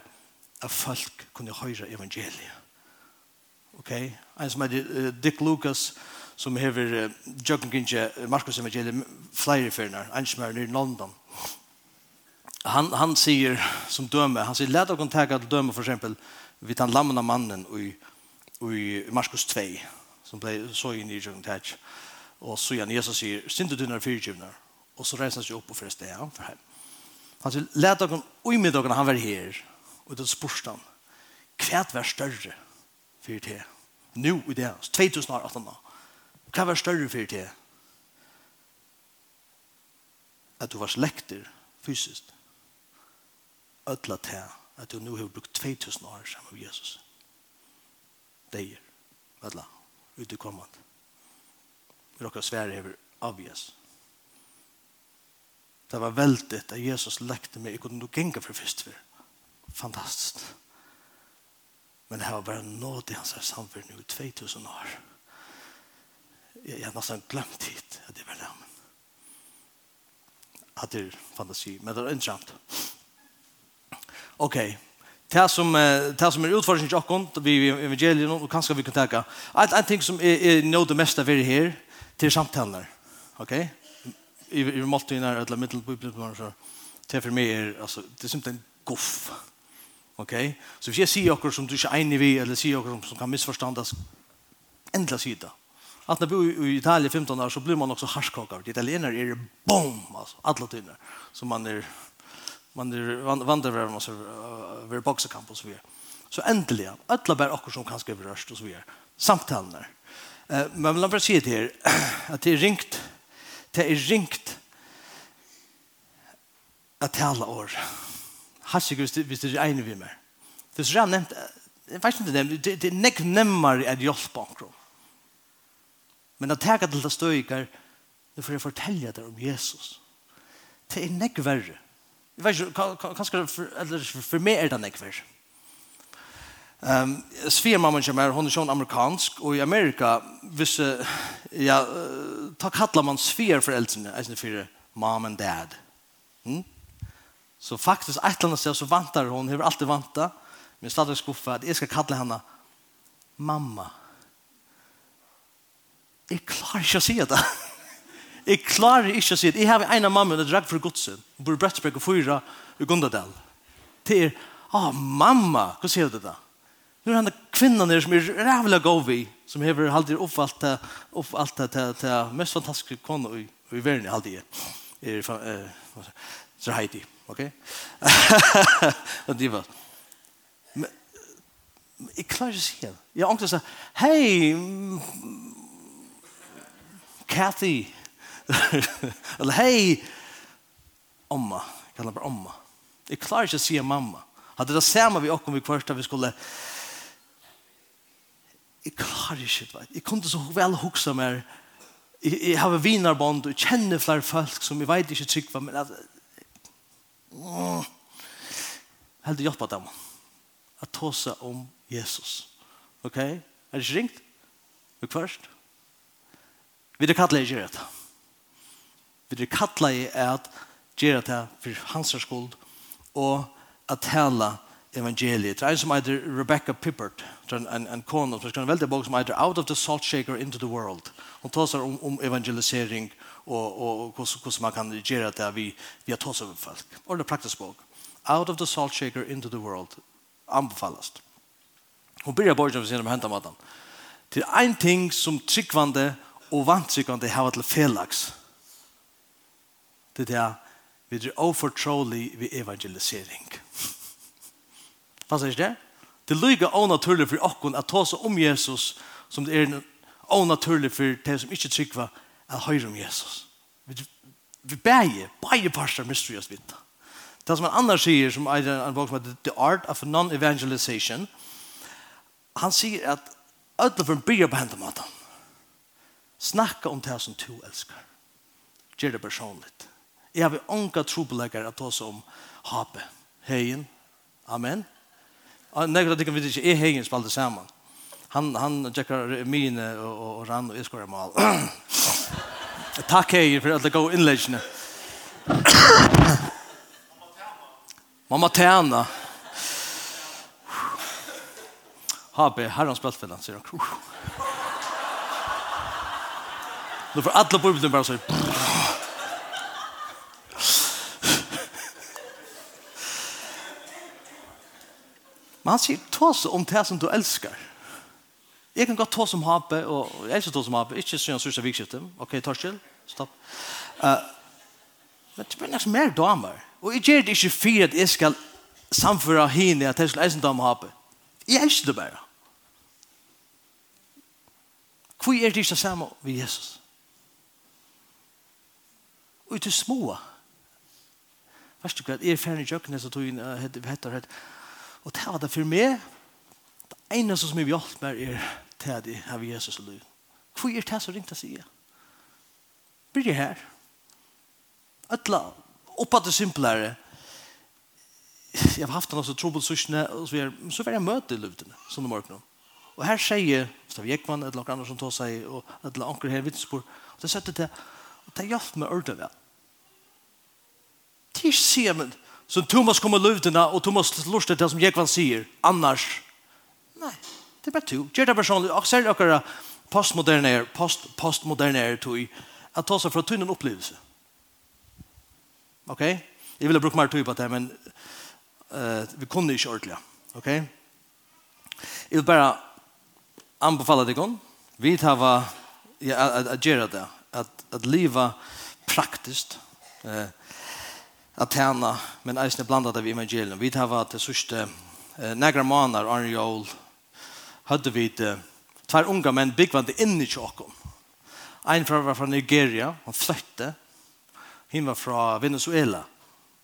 at folk kunne høre evangeliet. Ok? En som heter uh, Dick Lucas, som hever uh, Jøkkenkinje, Markus evangeliet, flere fyrner, en som er nere i London. Han, han sier som døme, han sier, let dere ta til døme for eksempel vid den lammende mannen i, i Markus 2, som ble så inn i Jøkkenkinje. Og så igjen Jesus sier, synd du dine fyrtjivner. Og så reiser han seg opp og fyrir sted han for heim. Han sier, let dere ui med dere han var her. Og det spørste han, kvært vær større for det? Nå i det, 2018 da. Hva var større for det? At du var slekter fysiskt. Ødla til at du nå har brukt 2000 år sammen med Jesus. Deier. Ødla. Ute kommande. Vi råkar svære över obvious. Det var veldig at Jesus lekte meg Jag kunde nog gänga for først for. Fantastisk. Men det var bara nåd i hans här samfärd i 2000 år. Jeg har nesten glemt hit at det var det. At det er fantasi. Men det er interessant. Okej. Okay. Det som, det som er utfordringen til okken, vi i evangeliet, og kanskje vi kan tenke, att en ting som er, er nå det meste vi her, til samtalen Ok? I, i måltidene, eller middelbibelen, så det for meg er, altså, det er simpelthen goff. Ok? Så hvis jeg sier också som du ikke er enig i, eller sier också som kan misforstandes, endelig sida. Att när bor i Italien 15 år så blir man också harskakar Det italienare är bom alltså alla tyner som man är man er vandrer man så ver boxekamp och så vidare. Så äntligen alla bare akkurat som kanske över röst och så vidare. Samtalen där. Eh men vill bara säga till er att det är ringt det er ringt at tala år. sig Gud visst det är en vi med Det er så jag nämnt jag vet inte det det näck nämmer at hjelpe akkurat Men att ta till det støyker det för jeg fortelle deg om Jesus. Det er näck verre Jeg vet ikke, kanskje eller for meg er det nekver. Um, jag är hun er sånn amerikansk, og i Amerika, hvis ja, ta kattler man svigerforeldrene, alltså for mom and dad. Mm? Så faktisk, et eller annet sted, så vantar hun, hun har alltid vanta, men stadig skuffa, at jeg skal kalla henne mamma. Jeg klarer ikke å si det. Jeg klarer ikke å si at jeg har en av mamma og drag for godsen. Hun bor i Brettsberg og fyra i Gundadal. Det er, ah, mamma, hva sier du det da? Nu er han kvinnan der som er rævla god vi, som har halvdig opp alt det, opp alt det, det, mest fantastiske kona i, i verden halvdig er. Er, uh, så Heidi, ok? Og det var, jeg klarer ikke å si det. Jeg har angst å si, hei, Kathy, Eller hej mamma. Jag kallar bara mamma. Jag klarar inte att säga mamma. Hade det samma vi också om vi kvarsta vi skulle Jag klarar inte. Jag kunde så väl huxa mer. Jag har vinarbond och känner flera folk som jag vet inte tycker men att Mm. Helt hjälpa dem. Att ta sig om Jesus. Okej? Okay? Är det ringt? Vi först. Vi det kallar det Vi er kattla i at gjøre det for hans skuld og at tala evangeliet. Det er en som heter Rebecca Pippert, en, en, en kone som skriver en veldig bok som heter Out of the Salt Shaker into the World. Hun tar seg om, om evangelisering og, og hvordan man kan gjøre det vi, vi har tatt over folk. Og det er praktisk bok. Out of the Salt Shaker into the World. Anbefalast. Hun byrjar borgen for sin om hentamatan. Til ein ting som tryggvande og vantryggvande har til felaks det er vi er overtrolig ved evangelisering. Hva sier det? Det lyger onaturlig for okken at ta seg om Jesus som det er onaturlig for de som ikke trykker at høyre om Jesus. Vi, vi bæger, bæger parster mister oss vidt. Det som en annan sier, som er en bok som heter The Art of Non-Evangelization, han sier at ødelføren blir på hendet maten. Snakka om det som du elskar. Gjør det personligt. Jeg har unga trobeleggere at oss om hape. Heien. Amen. Nei, det kan vi ikke er heien spalte saman. Han, han tjekkar mine og, og, og rann og iskore mal. Takk heien for at det går innleggende. Mamma tjena. Habe, herrans bæltfinnan, sier han. Nå får alle på ubedum bare sier. Men han sier, ta så om det som du elskar. Jeg kan godt ta som hape, og jeg elsker ta som hape, ikke synes jeg synes jeg vikskiftet. Ok, tar til, stopp. Uh, men det blir nesten mer damer. Og jeg gjør det ikke for at jeg skal samføre henne at jeg skal eisen dame hape. Jeg elsker det bare. Hvor er det ikke samme ved Jesus? Og til små. Vet du hva, jeg er ferdig i kjøkkenet, så tog jeg inn, hette, hette, hette, Og det var det for meg, det eneste som jeg vil hjelpe meg er til det her Jesus og liv. Hvor er det som ringte seg? Blir det her? Øtla, oppa det simplere. Jeg har haft en også trobelsøsene, og så var jeg møte i luftene, som det morgenen. Og her sier Stav Jekman, et eller annet som tar seg, og et eller annet her vittnesbord, og det setter til, og det hjalp meg ordet vel. Det sier, men Så Thomas kommer lövdena och Thomas lustar det som Jekvan säger. Annars, nej, det är bara to. Gör det personligt. Och ser dere postmoderna, post, postmoderna er tog att ta sig från tunnen upplevelse. Okej? Okay? Jag ville bruka mer tog på det, men uh, vi kunde inte ordentligt. Okej? Okay? Jag vill bara anbefalla dig om. Vi tar ja, att, att göra det. Att, att leva praktiskt. Uh, att tjäna men eisene blandat av evangelium. Vi tar var til sørste eh, några månader Arne Jol, hade vi det, två unga menn byggvande inn i tjåkken. En från var från Nigeria, han flytte. han var från Venezuela,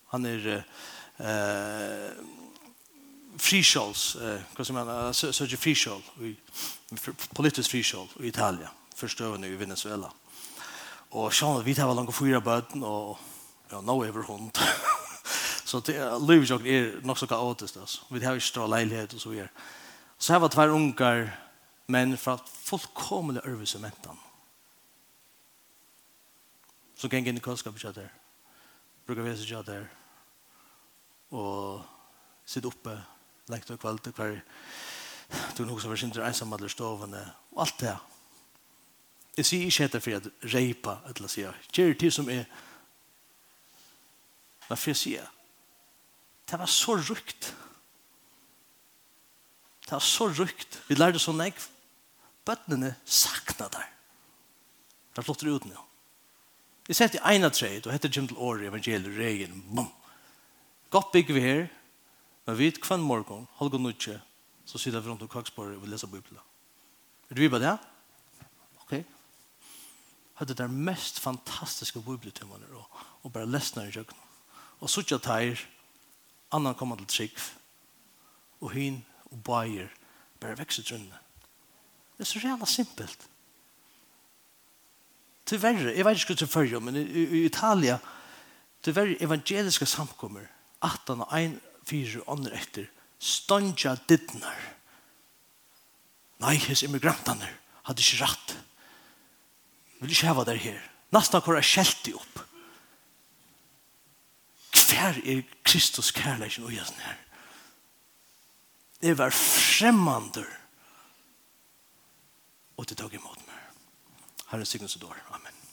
han är eh, friskjåls, eh, hva som han, sørger friskjål, politisk friskjål i Italia, forstøvende i Venezuela. Og sjån, vi tar var langt fyra bøten, og Ja, nå er vi hund. så det er livsjøkken er nok så kaotisk. Altså. Vi har ikke stå leilighet og så videre. Så her var tvær unger men fra fullkomlig øvelse mentan. Så gikk inn i kunnskap ikke der. Bruker vi ikke der. Og sitte oppe, lekte og kvalte hver du nok som var sindre ensam eller stovene og alt det. Jeg sier ikke etter for at reipa, eller sier, gjør det som er Hva for jeg sier? Det var så rukt. Det var så rukt. Vi lærte så nek. Bøttene sakna der. Det er flott ut nå. Vi sett i ena treet, og heter Jim til året evangeliet, regen, bom. Godt bygger vi her, men vi kvann morgon, halv og nødje, så sitter vi rundt om kaksbordet og leser Bibelen. Er du vi på det? Ok. Hette det mest fantastiske bøypeletimmene, og, og bare lesner i kjøkken og suttja teir, annan koma til trygg, og hin og bæir, bare vekse trunne. Det er så reala simpelt. Tyverre, jeg vet ikke hva til fyrre, men i, i Italia, tyverre evangeliske samkommer, 18 og 1, 4 og 2 etter, stondja dittnar. Nei, hos immigrantaner hadde ikke rett. Vil ikke hava der her. Nastan kora skjelti opp hver er Kristus kærleikken og jæsen her? Det var fremmander og det tog imot meg. Herre Signus og Dår. Amen.